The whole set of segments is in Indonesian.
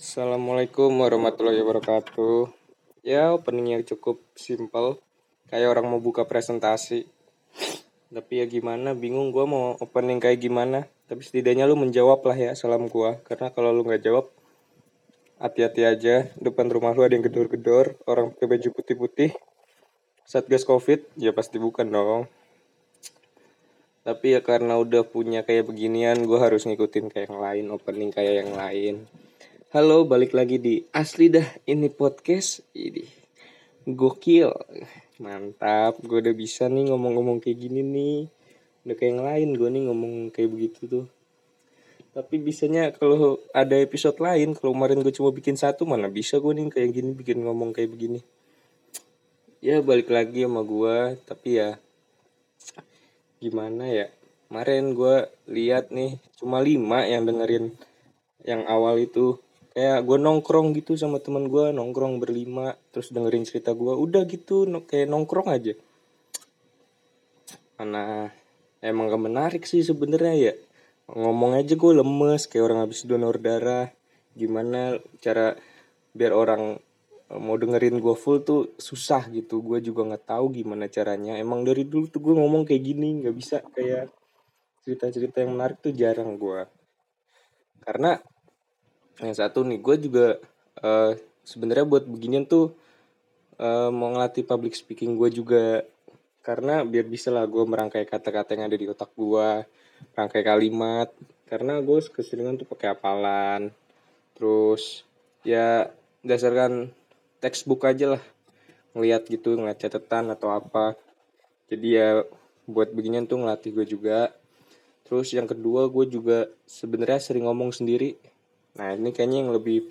Assalamualaikum warahmatullahi wabarakatuh. Ya, openingnya cukup simple. Kayak orang mau buka presentasi. Tapi ya gimana, bingung gue mau opening kayak gimana. Tapi setidaknya lu menjawab lah ya salam gue. Karena kalau lu nggak jawab, hati-hati aja. Depan rumah lu ada yang gedor-gedor. Orang pakai baju putih-putih. Satgas covid, ya pasti bukan dong. Tapi ya karena udah punya kayak beginian, gue harus ngikutin kayak yang lain, opening kayak yang lain. Halo, balik lagi di Asli dah ini podcast. Ini gokil. Mantap, gue udah bisa nih ngomong-ngomong kayak gini nih. Udah kayak yang lain gue nih ngomong kayak begitu tuh. Tapi bisanya kalau ada episode lain, kalau kemarin gue cuma bikin satu, mana bisa gue nih kayak gini bikin ngomong kayak begini. Ya balik lagi sama gue, tapi ya gimana ya. Kemarin gue lihat nih cuma lima yang dengerin yang awal itu kayak gue nongkrong gitu sama teman gue nongkrong berlima terus dengerin cerita gue udah gitu no, kayak nongkrong aja. Mana emang gak menarik sih sebenarnya ya. Ngomong aja gue lemes kayak orang habis donor darah. Gimana cara biar orang e, mau dengerin gue full tuh susah gitu. Gue juga nggak tahu gimana caranya. Emang dari dulu tuh gue ngomong kayak gini nggak bisa. Kayak cerita-cerita yang menarik tuh jarang gue karena yang satu nih gue juga uh, sebenarnya buat beginian tuh uh, mau ngelatih public speaking gue juga. Karena biar bisa lah gue merangkai kata-kata yang ada di otak gue rangkai kalimat. Karena gue keseringan tuh pakai hafalan. Terus ya dasarkan textbook aja lah. Ngeliat gitu ngeliat catatan atau apa. Jadi ya buat beginian tuh ngelatih gue juga. Terus yang kedua gue juga sebenarnya sering ngomong sendiri Nah ini kayaknya yang lebih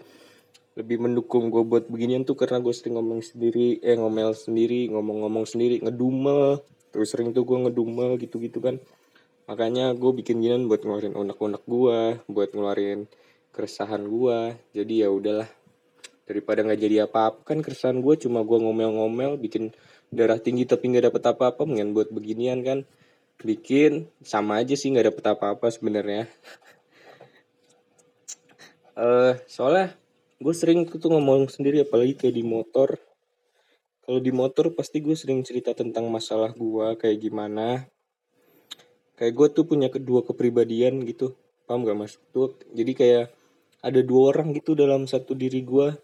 lebih mendukung gue buat beginian tuh karena gue sering ngomong sendiri, eh ngomel sendiri, ngomong-ngomong sendiri, ngedumel. Terus sering tuh gue ngedumel gitu-gitu kan. Makanya gue bikin ginian buat ngeluarin unek-unek gue, buat ngeluarin keresahan gue. Jadi ya udahlah daripada nggak jadi apa-apa kan keresahan gue cuma gue ngomel-ngomel bikin darah tinggi tapi nggak dapet apa-apa mendingan buat beginian kan bikin sama aja sih nggak dapet apa-apa sebenarnya uh, soalnya gue sering tuh ngomong sendiri apalagi kayak di motor. Kalau di motor pasti gue sering cerita tentang masalah gue kayak gimana. Kayak gue tuh punya kedua kepribadian gitu. Paham gak mas? Tuh jadi kayak ada dua orang gitu dalam satu diri gue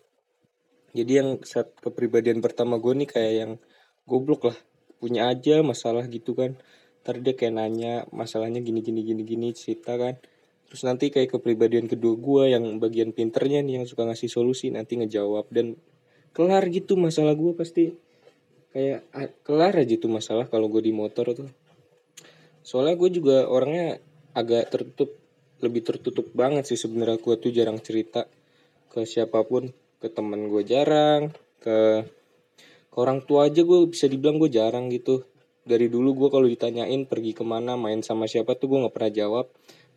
jadi yang saat kepribadian pertama gue nih kayak yang goblok lah. Punya aja masalah gitu kan. Ntar dia kayak nanya masalahnya gini gini gini gini cerita kan terus nanti kayak kepribadian kedua gue yang bagian pinternya nih yang suka ngasih solusi nanti ngejawab. Dan kelar gitu masalah gue pasti. Kayak kelar aja tuh masalah kalau gue di motor tuh. Soalnya gue juga orangnya agak tertutup lebih tertutup banget sih sebenarnya gue tuh jarang cerita ke siapa pun. Ke temen gue jarang ke ke orang tua aja gue bisa dibilang gue jarang gitu. Dari dulu gue kalau ditanyain pergi ke mana main sama siapa tuh gue nggak pernah jawab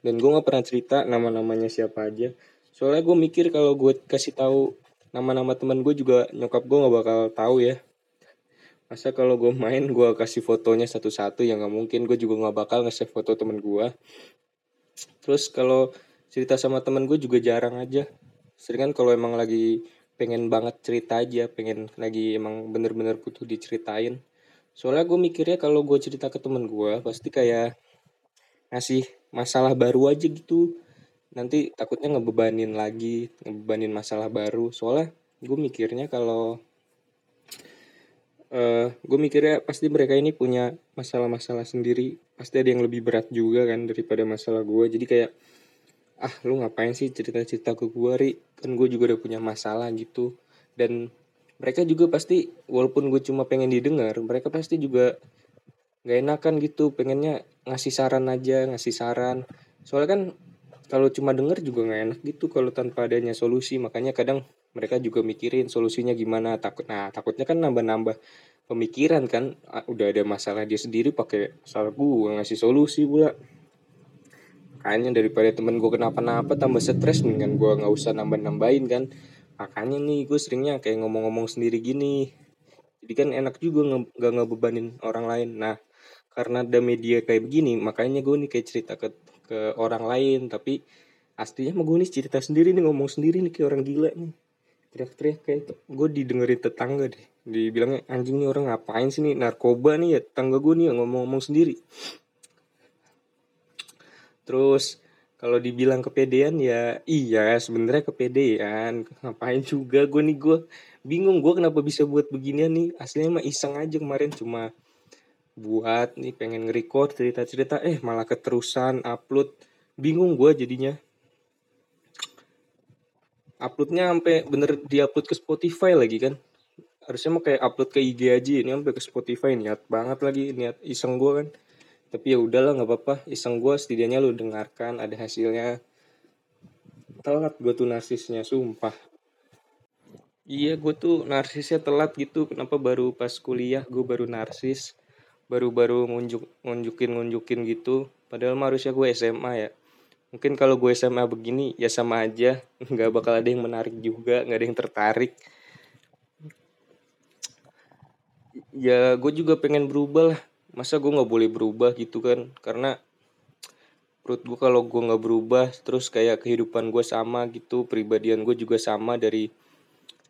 dan gue nggak pernah cerita nama-namanya siapa aja. Soalnya gue mikir kalau gue kasih tahu nama-nama teman gue juga nyokap gue nggak bakal tahu ya. Masa kalau gue main gue kasih fotonya satu-satu yang nggak mungkin. Gue juga nggak bakal nge-save foto temen gue terus kalau cerita sama temen gue juga jarang aja. Sering kan kalau emang lagi pengen banget cerita aja pengen lagi emang bener-bener butuh diceritain. Soalnya gue mikirnya kalau gue cerita ke temen gue pasti kayak ngasih masalah baru aja gitu. Nanti takutnya ngebebanin lagi ngebebanin masalah baru. Soalnya gue mikirnya kalau uh, eh, gue mikirnya pasti mereka ini punya masalah-masalah sendiri. Pasti ada yang lebih berat juga kan daripada masalah gue jadi kayak ah lu ngapain sih cerita-cerita ke gue ri? Kan gue juga udah punya masalah gitu. Dan mereka juga pasti walaupun gue cuma pengen didengar mereka pasti juga gak enakan gitu. Pengennya ngasih saran aja ngasih saran. Soalnya kan kalau cuma denger juga nggak enak gitu kalau tanpa adanya solusi. Makanya kadang mereka juga mikirin solusinya gimana. Takut nah takutnya kan nambah-nambah pemikiran kan. Ah, udah ada masalah dia sendiri pakai masalah gue ngasih solusi pula. Makanya daripada temen gue kenapa-napa tambah stres mendingan gue nggak usah nambah-nambahin kan. Makanya nih gue seringnya kayak ngomong-ngomong sendiri gini. Jadi kan enak juga nggak ngebebanin orang lain. Nah karena ada media kayak begini makanya gue nih kayak cerita ke ke orang lain tapi aslinya mah gue nih cerita sendiri nih ngomong sendiri nih kayak orang gila nih. Teriak-teriak kayak gue didengerin tetangga deh dibilangnya anjing nih orang ngapain sih nih narkoba nih ya tetangga gue nih ngomong-ngomong sendiri. Terus kalau dibilang kepedean ya iya sebenarnya kepedean. Ngapain juga gue nih gue bingung gue kenapa bisa buat beginian nih? Aslinya mah iseng aja kemarin cuma buat nih pengen nge-record cerita-cerita. Eh malah keterusan upload. Bingung gue jadinya. Uploadnya sampai bener diupload ke Spotify lagi kan. Harusnya mah kayak upload ke IG aja ini sampai ke Spotify. Niat banget lagi niat iseng gue kan. Tapi ya udahlah nggak apa-apa. Iseng gue setidaknya lu dengarkan ada hasilnya. Telat gue tuh narsisnya sumpah. Iya gue tuh narsisnya telat gitu. Kenapa baru pas kuliah gue baru narsis baru-baru ngunjuk ngunjukin ngunjukin gitu. Padahal mah harusnya gue SMA ya. Mungkin kalau gue SMA begini ya sama aja. Nggak bakal ada yang menarik juga nggak ada yang tertarik. Ya gue juga pengen berubah lah. Masa gue nggak boleh berubah gitu kan? Karena menurut gue kalau gue nggak berubah terus kayak kehidupan gue sama gitu pribadian gue juga sama dari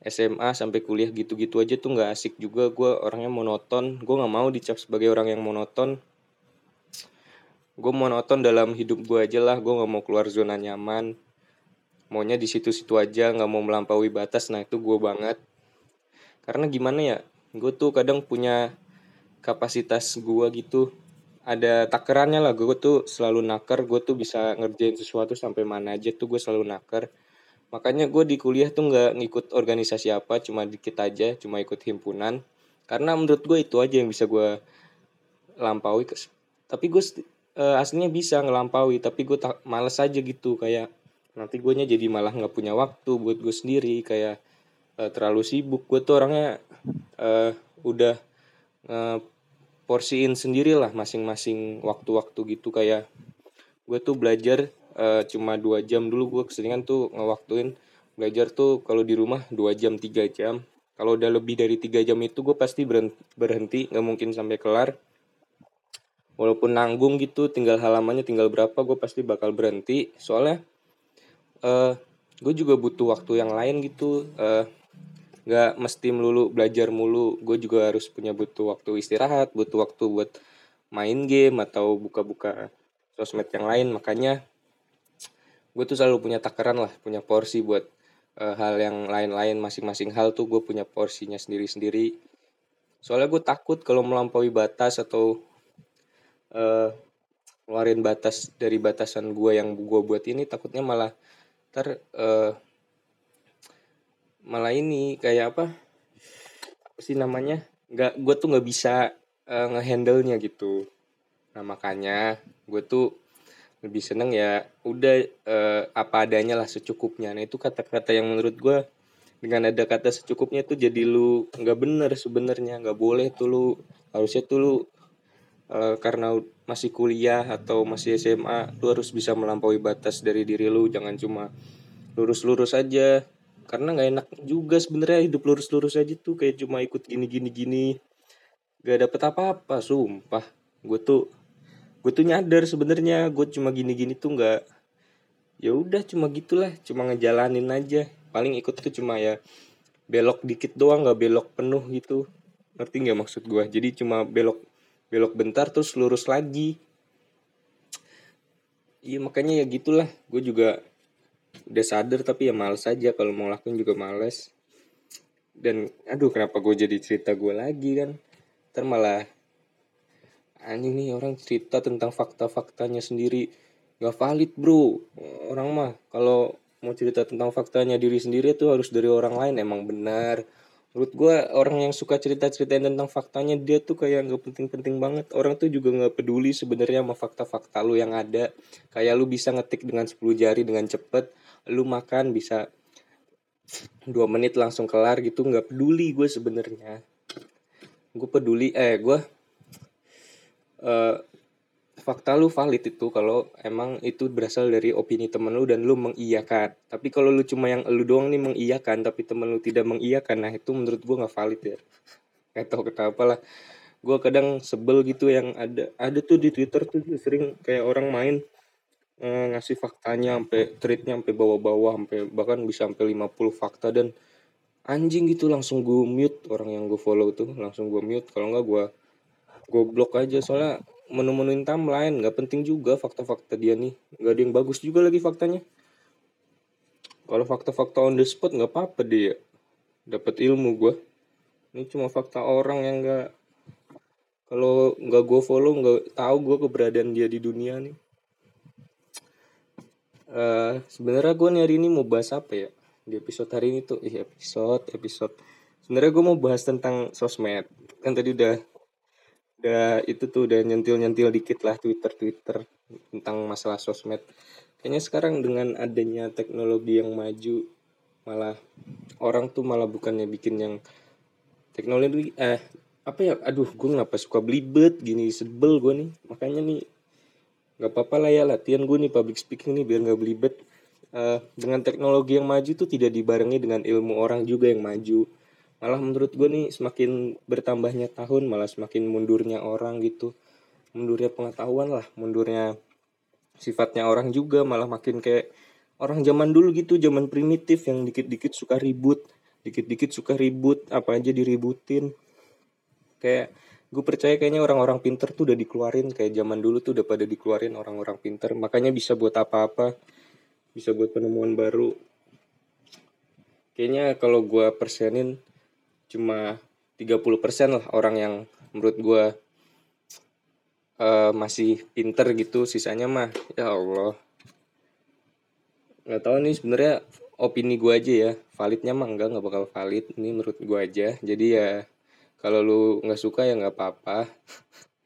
SMA sampai kuliah gitu-gitu aja tuh nggak asik juga. Gue orangnya monoton. Gue nggak mau dicap sebagai orang yang monoton. Gue monoton dalam hidup gue aja lah. Gue nggak mau keluar zona nyaman. Maunya di situ-situ aja nggak mau melampaui batas. Nah itu gue banget. Karena gimana ya? Gue tuh kadang punya kapasitas gue gitu. Ada takerannya lah. Gue tuh selalu naker gue tuh bisa ngerjain sesuatu sampai mana aja tuh gue selalu naker makanya gue di kuliah tuh nggak ngikut organisasi apa cuma dikit aja cuma ikut himpunan. Karena menurut gue itu aja yang bisa gue lampaui tapi gue uh, aslinya bisa ngelampaui tapi gue tak males aja gitu kayak nanti gue jadi malah nggak punya waktu buat gue sendiri kayak uh, terlalu sibuk. Gue tuh orangnya uh, udah uh, porsiin sendiri lah masing-masing waktu-waktu gitu kayak gue tuh belajar uh, cuma dua jam dulu gue keseringan tuh ngewaktuin belajar tuh kalau di rumah dua jam tiga jam. Kalau udah lebih dari tiga jam itu gue pasti berhenti nggak mungkin sampai kelar. Walaupun nanggung gitu tinggal halamannya tinggal berapa gue pasti bakal berhenti. Soalnya uh, gue juga butuh waktu yang lain gitu. Uh, nggak mesti melulu belajar mulu. Gue juga harus punya butuh waktu istirahat butuh waktu buat main game atau buka-buka sosmed yang lain. Makanya gue tuh selalu punya takaran lah punya porsi buat uh, hal yang lain-lain masing-masing hal tuh gue punya porsinya sendiri-sendiri. Soalnya gue takut kalau melampaui batas atau uh, ngeluarin batas dari batasan gue yang gue buat ini takutnya malah ter uh, malah ini kayak apa sih namanya nggak gue tuh nggak bisa uh, ngehandle nya gitu. Nah makanya gue tuh lebih seneng ya udah uh, apa adanya lah secukupnya. Nah itu kata-kata yang menurut gue dengan ada kata secukupnya tuh jadi lu nggak bener sebenarnya. Nggak boleh tuh lu harusnya tuh lu uh, karena masih kuliah atau masih SMA lu harus bisa melampaui batas dari diri lu. Jangan cuma lurus-lurus aja. Karena nggak enak juga sebenarnya hidup lurus-lurus aja tuh. Kayak cuma ikut gini gini gini gak dapet apa-apa sumpah. Gue tuh gue tuh nyadar sebenarnya gue cuma gini-gini tuh nggak ya udah cuma gitulah cuma ngejalanin aja. Paling ikut tuh cuma ya belok dikit doang nggak belok penuh gitu. Ngerti nggak maksud gue jadi cuma belok belok bentar terus lurus lagi. Iya makanya ya gitulah. Gue juga udah sadar tapi ya males aja. Kalau mau lakuin juga males. Dan aduh kenapa gue jadi cerita gue lagi kan? Ntar malah anjing nih orang cerita tentang fakta-faktanya sendiri. Gak valid bro. Orang mah kalau mau cerita tentang faktanya diri sendiri tuh harus dari orang lain emang benar. Menurut gue orang yang suka cerita-ceritain tentang faktanya dia tuh kayak nggak penting-penting banget. Orang tuh juga nggak peduli sebenarnya sama fakta-fakta lu yang ada. Kayak lu bisa ngetik dengan 10 jari dengan cepet lu makan bisa dua menit langsung kelar gitu. Nggak peduli gue sebenarnya. Gue peduli eh gue uh, fakta lu valid itu kalau emang itu berasal dari opini temen lu dan lu mengiyakan. Tapi kalau lu cuma yang lu doang nih mengiyakan tapi temen lu tidak mengiyakan nah itu menurut gue nggak valid ya. Nggak tau kenapa lah. Gue kadang sebel gitu yang ada ada tuh di twitter tuh sering kayak orang main eh, ngasih faktanya sampai tweetnya sampai bawah-bawah sampai bahkan bisa sampai 50 fakta dan anjing gitu langsung gue mute orang yang gue follow tuh langsung gue mute. Kalau nggak gue gue blok aja soalnya menu-menuin timeline nggak penting juga fakta-fakta dia nih. Nggak ada yang bagus juga lagi faktanya. Kalau fakta-fakta on the spot nggak apa-apa dia dapat ilmu gue ini cuma fakta orang yang nggak kalau nggak gue follow nggak tahu gue keberadaan dia di dunia nih. Uh, sebenarnya gue nih hari ini mau bahas apa ya? Di episode hari ini tuh iya episode episode. Sebenarnya gue mau bahas tentang sosmed. Kan tadi udah udah itu tuh udah nyentil nyentil dikit lah twitter twitter tentang masalah sosmed. Kayaknya sekarang dengan adanya teknologi yang maju malah orang tuh malah bukannya bikin yang teknologi eh apa ya aduh gue ngapa suka belibet gini sebel gue nih. Makanya nih nggak apa-apa lah ya latihan gue nih public speaking nih biar nggak belibet. Uh, dengan teknologi yang maju tuh tidak dibarengi dengan ilmu orang juga yang maju malah menurut gue nih semakin bertambahnya tahun malah semakin mundurnya orang gitu. Mundurnya pengetahuan lah mundurnya sifatnya orang juga malah makin kayak orang zaman dulu gitu zaman primitif yang dikit-dikit suka ribut dikit-dikit suka ribut apa aja diributin. Kayak gue percaya kayaknya orang-orang pinter tuh udah dikeluarin kayak zaman dulu tuh udah pada dikeluarin orang-orang pinter. Makanya bisa buat apa-apa bisa buat penemuan baru. Kayaknya kalau gue persenin cuma 30% lah orang yang menurut gue uh, masih pinter gitu sisanya mah. Ya Allah. Nggak tahu nih sebenarnya opini gue aja ya. Validnya mah enggak nggak bakal valid. Ini menurut gue aja. Jadi ya kalau lu nggak suka ya nggak apa-apa.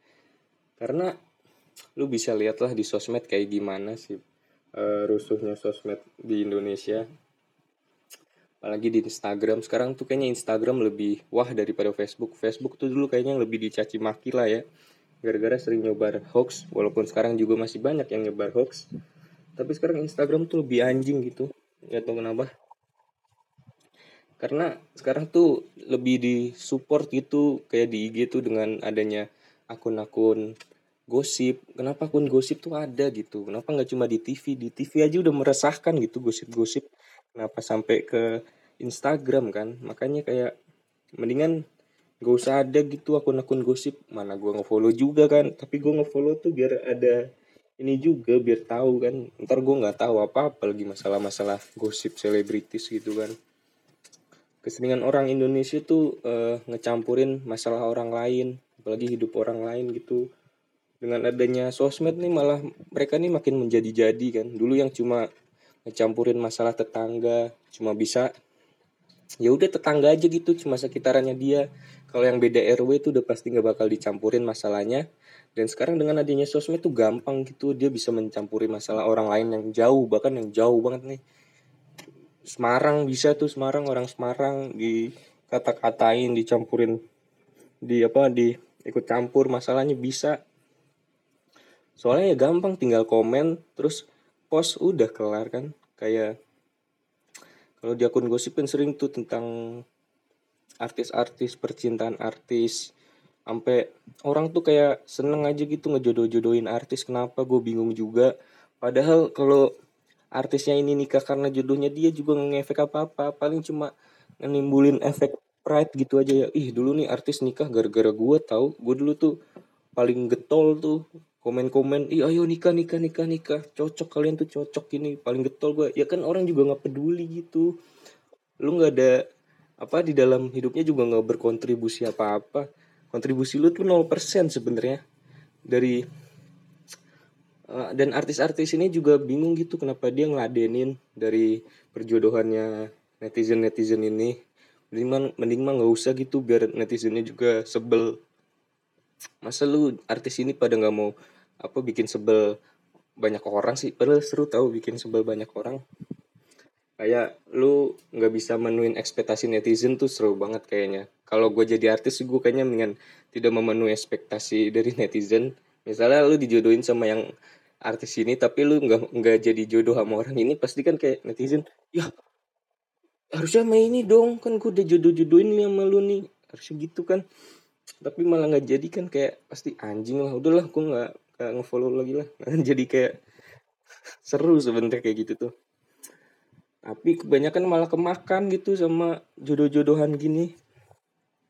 Karena lu bisa lihatlah di sosmed kayak gimana sih uh, rusuhnya sosmed di Indonesia apalagi di Instagram sekarang tuh kayaknya Instagram lebih wah daripada Facebook. Facebook tuh dulu kayaknya lebih dicaci maki lah ya. Gara-gara sering nyobar hoax walaupun sekarang juga masih banyak yang nyebar hoax. Tapi sekarang Instagram tuh lebih anjing gitu. Nggak tahu kenapa. Karena sekarang tuh lebih di support gitu kayak di IG tuh dengan adanya akun-akun gosip. Kenapa akun gosip tuh ada gitu? Kenapa nggak cuma di TV di TV aja udah meresahkan gitu gosip-gosip kenapa sampai ke Instagram kan? Makanya kayak mendingan gak usah ada gitu akun-akun gosip. Mana gue ngefollow juga kan? Tapi gue ngefollow tuh biar ada ini juga biar tahu kan? Ntar gue nggak tahu apa apa lagi masalah-masalah gosip selebritis gitu kan? Keseringan orang Indonesia tuh uh, ngecampurin masalah orang lain apalagi hidup orang lain gitu. Dengan adanya sosmed nih malah mereka nih makin menjadi-jadi kan? Dulu yang cuma ngecampurin masalah tetangga. Cuma bisa ya udah tetangga aja gitu cuma sekitarannya dia. Kalau yang beda RW itu udah pasti nggak bakal dicampurin masalahnya. Dan sekarang dengan adanya sosmed tuh gampang gitu dia bisa mencampuri masalah orang lain yang jauh bahkan yang jauh banget nih. Semarang bisa tuh Semarang orang Semarang di kata-katain dicampurin di apa di ikut campur masalahnya bisa. Soalnya ya gampang tinggal komen terus post udah kelar kan. Kayak kalau di akun gosip kan sering tuh tentang artis-artis percintaan artis. Sampai orang tuh kayak seneng aja gitu ngejodoh-jodohin artis. Kenapa? Gue bingung juga. Padahal kalau artisnya ini nikah karena jodohnya dia juga ngefek apa-apa. Paling cuma nimbulin efek pride gitu aja ya. Ih dulu nih artis nikah gara-gara gue tahu gue dulu tuh paling getol tuh komen-komen ih ayo nikah nikah nikah nikah. Cocok kalian tuh cocok ini. Paling getol gue ya kan orang juga nggak peduli gitu. Lu nggak ada apa di dalam hidupnya juga nggak berkontribusi apa-apa. Kontribusi lu tuh 0% sebenarnya. Dari Eh, dan artis-artis ini juga bingung gitu kenapa dia ngeladenin dari perjodohannya netizen netizen ini. Mending mah mending mah nggak usah gitu biar netizennya juga sebel masa lu artis ini pada nggak mau apa bikin sebel banyak orang sih? Padahal seru tahu bikin sebel banyak orang. Kayak lu nggak bisa menuin ekspektasi netizen tuh seru banget kayaknya. Kalau gue jadi artis gue kayaknya mendingan tidak memenuhi ekspektasi dari netizen. Misalnya lu dijodohin sama yang artis ini tapi lu nggak nggak jadi jodoh sama orang ini pasti kan kayak netizen ya harusnya sama ini dong kan gue udah jodoh-jodohin nih sama lu nih. Harusnya gitu kan tapi malah nggak jadi kan kayak pasti anjing lah. Udahlah gue nggak ngefollow lagi lah. Jadi kayak seru sebenarnya kayak gitu tuh. Tapi kebanyakan malah kemakan gitu sama jodoh-jodohan gini.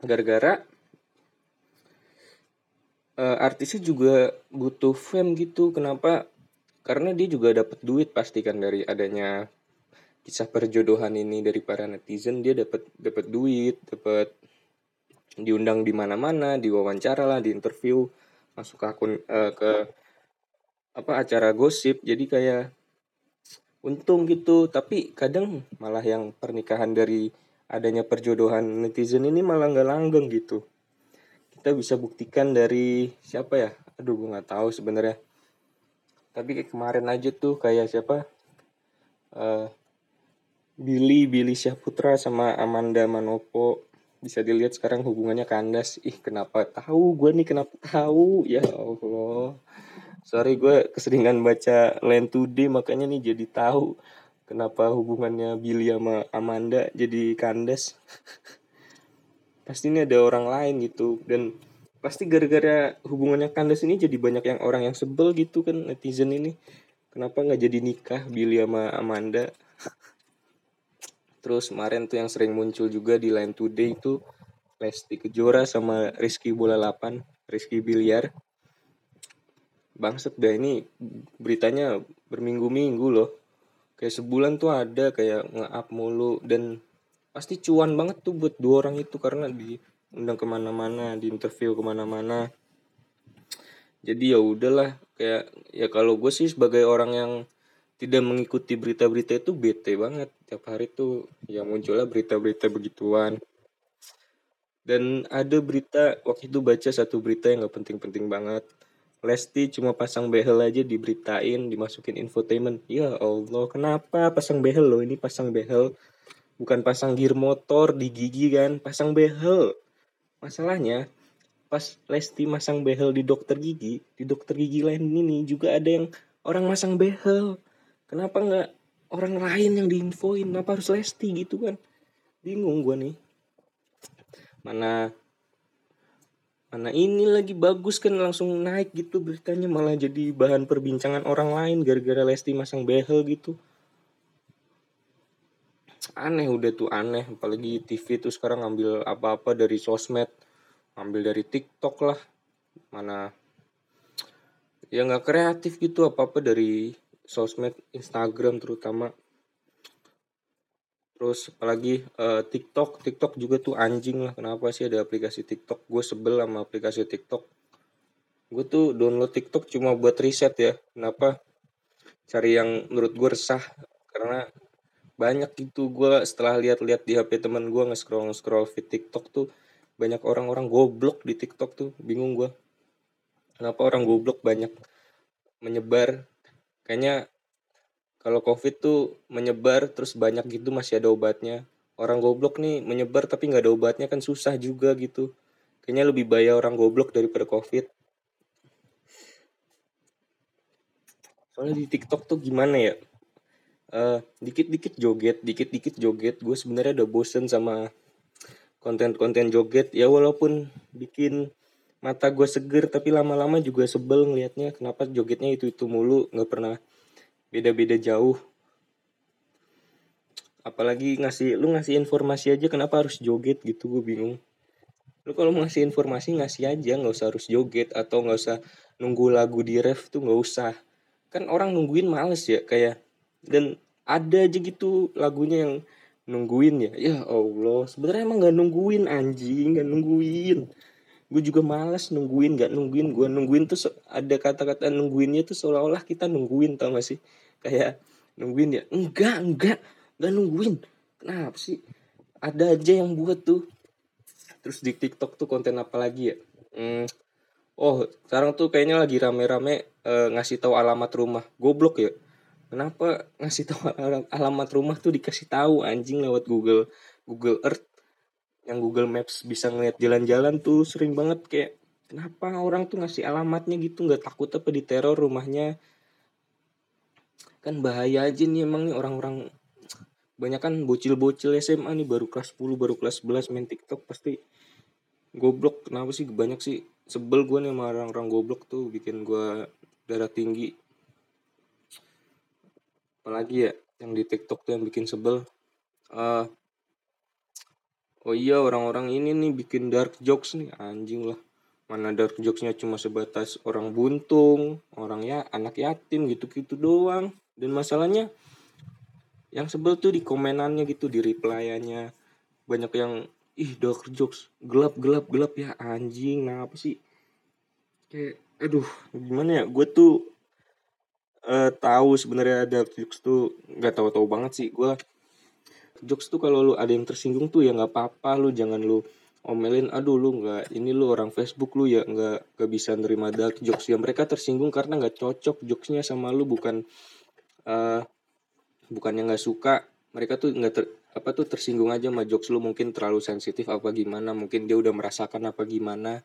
Gara-gara uh, artisnya juga butuh fame gitu. Kenapa? Karena dia juga dapat duit pasti kan dari adanya kisah perjodohan ini dari para netizen. Dia dapat dapat duit dapat diundang di mana-mana diwawancara lah di interview masuk ke akun uh, ke apa acara gosip. Jadi kayak untung gitu. Tapi kadang malah yang pernikahan dari adanya perjodohan netizen ini malah nggak langgeng gitu. Kita bisa buktikan dari siapa ya? Aduh gue nggak tahu sebenarnya. Tapi kayak kemarin aja tuh kayak siapa? Uh, Billy Billy Syahputra sama Amanda Manopo bisa dilihat sekarang hubungannya kandas. Ih kenapa tahu gue nih kenapa tahu? Ya Allah. Sorry gue keseringan baca Land Today makanya nih jadi tahu kenapa hubungannya Billy sama Amanda jadi kandas. Pasti ini ada orang lain gitu dan pasti gara-gara hubungannya kandas ini jadi banyak yang orang yang sebel gitu kan netizen ini. Kenapa nggak jadi nikah Billy sama Amanda terus kemarin tuh yang sering muncul juga di Line Today itu Lesti Kejora sama Rizky Bola 8 Rizky Biliar Bangset dah ini beritanya berminggu-minggu loh. Kayak sebulan tuh ada kayak nge-up mulu dan pasti cuan banget tuh buat dua orang itu karena diundang ke mana-mana, di interview ke mana-mana. Jadi ya udahlah kayak ya kalau gue sih sebagai orang yang tidak mengikuti berita-berita itu bete banget tiap hari tuh ya munculnya berita-berita begituan dan ada berita waktu itu baca satu berita yang gak penting-penting banget Lesti cuma pasang behel aja diberitain, dimasukin infotainment. Ya Allah, kenapa pasang behel loh? Ini pasang behel. Bukan pasang gear motor di gigi kan, pasang behel. Masalahnya, pas Lesti masang behel di dokter gigi, di dokter gigi lain ini juga ada yang orang masang behel. Kenapa nggak orang lain yang diinfoin? Kenapa harus Lesti gitu kan? Bingung gue nih. Mana mana ini lagi bagus kan langsung naik gitu beritanya malah jadi bahan perbincangan orang lain gara-gara Lesti masang behel gitu aneh udah tuh aneh apalagi TV tuh sekarang ngambil apa-apa dari sosmed ngambil dari TikTok lah mana ya nggak kreatif gitu apa-apa dari sosmed Instagram terutama. Terus apalagi uh, TikTok. TikTok juga tuh anjing lah. Kenapa sih ada aplikasi TikTok? Gue sebel sama aplikasi TikTok. Gue tuh download TikTok cuma buat riset ya. Kenapa? Cari yang menurut gue resah. Karena banyak gitu gue setelah lihat-lihat di HP teman gue nge-scroll nge-scroll feed TikTok tuh banyak orang-orang goblok di TikTok tuh. Bingung gue kenapa orang goblok banyak menyebar kayaknya kalau covid tuh menyebar terus banyak gitu masih ada obatnya. Orang goblok nih menyebar tapi nggak ada obatnya kan susah juga gitu. Kayaknya lebih bahaya orang goblok daripada covid. Soalnya di TikTok tuh gimana ya? Uh, dikit-dikit joget dikit-dikit joget. Gue sebenarnya udah bosen sama konten-konten joget. Ya walaupun bikin mata gue seger tapi lama-lama juga sebel ngelihatnya. Kenapa jogetnya itu itu mulu? Nggak pernah beda-beda jauh. Apalagi ngasih lu ngasih informasi aja kenapa harus joget gitu gue bingung. Lu kalau ngasih informasi ngasih aja. Nggak usah harus joget atau nggak usah nunggu lagu di ref tuh nggak usah. Kan orang nungguin males ya kayak dan ada aja gitu lagunya yang nungguin ya. Ya allah sebenarnya emang nggak nungguin anjing nggak nungguin gue juga males nungguin nggak nungguin gue nungguin tuh ada kata-kata nungguinnya tuh seolah-olah kita nungguin tau gak sih? Kayak nungguin ya enggak enggak enggak nungguin. Kenapa sih? Ada aja yang buat tuh. Terus di TikTok tuh konten apa lagi ya? Hmm, oh sekarang tuh kayaknya lagi rame-rame uh, ngasih tahu alamat rumah. Goblok ya? Kenapa ngasih tahu alamat rumah tuh dikasih tahu anjing lewat Google Google Earth yang Google Maps bisa ngeliat jalan-jalan tuh sering banget kayak kenapa orang tuh ngasih alamatnya gitu? Nggak takut apa di teror rumahnya? Kan bahaya aja nih emang nih orang-orang banyak kan bocil-bocil SMA nih baru kelas 10 baru kelas 11 main TikTok pasti goblok. Kenapa sih? Banyak sih sebel gue nih sama orang-orang goblok tuh bikin gue darah tinggi. Apalagi ya yang di TikTok tuh yang bikin sebel. Uh, oh iya orang-orang ini nih bikin dark jokes nih anjing lah. Mana dark jokesnya cuma sebatas orang buntung orang ya anak yatim gitu-gitu doang. Dan masalahnya yang sebel tuh di komenannya gitu di replyannya banyak yang ih dark jokes gelap gelap gelap ya anjing nah apa sih? Kayak aduh gimana ya gue tuh uh, tahu sebenarnya ada jokes tuh nggak tahu-tahu banget sih gue jokes tuh kalau lu ada yang tersinggung tuh ya nggak apa-apa lu jangan lu omelin aduh lu nggak ini lu orang Facebook lu ya nggak nggak bisa nerima dark jokes ya mereka tersinggung karena nggak cocok jokesnya sama lu bukan uh, bukan yang nggak suka mereka tuh nggak ter, apa tuh tersinggung aja sama jokes lu mungkin terlalu sensitif apa gimana mungkin dia udah merasakan apa gimana.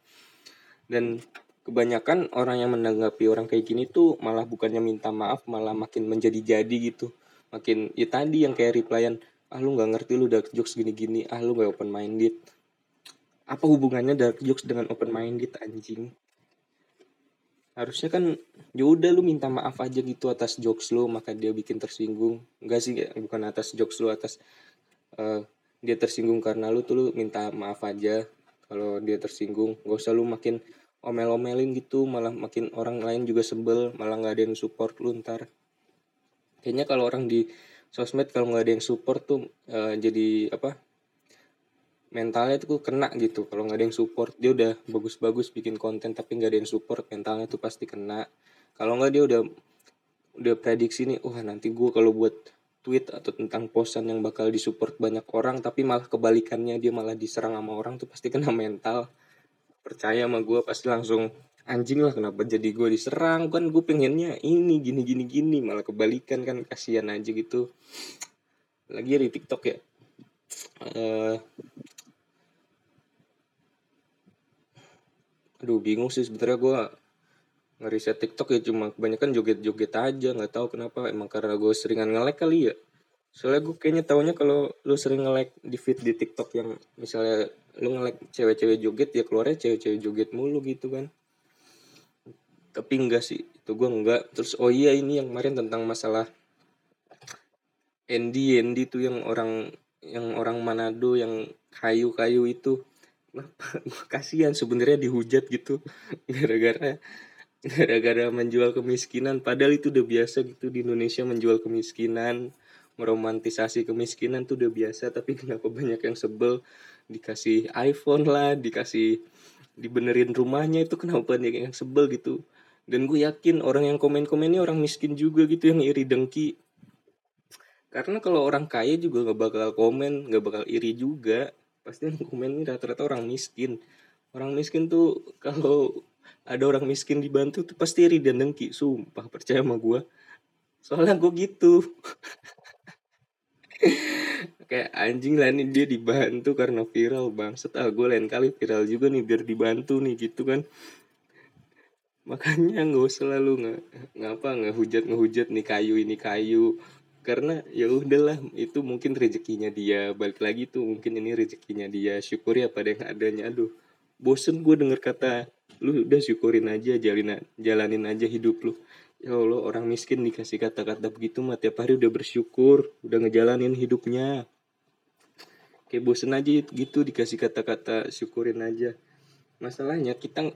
Dan kebanyakan orang yang menanggapi orang kayak gini tuh malah bukannya minta maaf malah makin menjadi-jadi gitu. Makin ya tadi yang kayak replyan ah lu nggak ngerti lu dark jokes gini-gini. Ah lu gak open minded apa hubungannya dark jokes dengan open minded anjing? Harusnya kan ya udah lu minta maaf aja gitu atas jokes lu maka dia bikin tersinggung. Enggak sih bukan atas jokes lu atas uh, dia tersinggung karena lu tuh lu minta maaf aja. Kalau dia tersinggung gak usah lu makin omel-omelin gitu malah makin orang lain juga sebel malah nggak ada yang support lu ntar. Kayaknya kalau orang di sosmed kalau nggak ada yang support tuh uh, jadi apa mentalnya tuh kena gitu. Kalau nggak ada yang support dia udah bagus-bagus bikin konten tapi nggak ada yang support mentalnya tuh pasti kena. Kalau nggak dia udah udah prediksi nih wah nanti gue kalau buat tweet atau tentang posan yang bakal disupport banyak orang tapi malah kebalikannya dia malah diserang sama orang tuh pasti kena mental. Percaya sama gue pasti langsung anjing lah kenapa jadi gue diserang? Kan gue pengennya ini gini gini gini. Malah kebalikan kan kasihan aja gitu. Lagi di TikTok ya. Uh, aduh bingung sih sebenarnya gue ngeriset TikTok ya. Cuma kebanyakan joget-joget aja nggak tahu kenapa. Emang karena gue seringan ngelek kali ya. Soalnya gue kayaknya taunya kalau lu sering nge-like di feed di TikTok yang misalnya lu nge-like cewek-cewek joget ya keluarnya cewek-cewek joget mulu gitu kan tapi enggak sih itu gue enggak. Terus oh iya ini yang kemarin tentang masalah Andy. Andy tuh yang orang yang orang Manado yang kayu-kayu itu. Kasihan sebenarnya dihujat gitu. Gara-gara gara-gara menjual kemiskinan. Padahal itu udah biasa gitu di Indonesia menjual kemiskinan meromantisasi kemiskinan tuh udah biasa. Tapi kenapa banyak yang sebel? Dikasih iPhone lah dikasih dibenerin rumahnya itu kenapa banyak yang sebel gitu dan gue yakin orang yang komen-komen ini orang miskin juga gitu yang iri dengki. Karena kalau orang kaya juga gak bakal komen gak bakal iri juga. Pasti yang komen ini rata-rata orang miskin. Orang miskin tuh kalau ada orang miskin dibantu tuh pasti iri dan dengki. Sumpah percaya sama gue soalnya gue gitu. Kayak anjing lah nih dia dibantu karena viral bang setelah gue lain kali viral juga nih biar dibantu nih gitu kan makanya nggak usah lalu nggak ngapa ngehujat ngehujat nih kayu ini kayu. Karena ya udahlah itu mungkin rezekinya dia. Balik lagi tuh mungkin ini rezekinya dia. Syukuri apa yang adanya. Aduh bosen gue denger kata lu udah syukurin aja jalanin jalanin aja hidup lu. Ya Allah orang miskin dikasih kata-kata begitu mah tiap hari udah bersyukur udah ngejalanin hidupnya. Kayak bosen aja gitu dikasih kata-kata syukurin aja. Masalahnya kita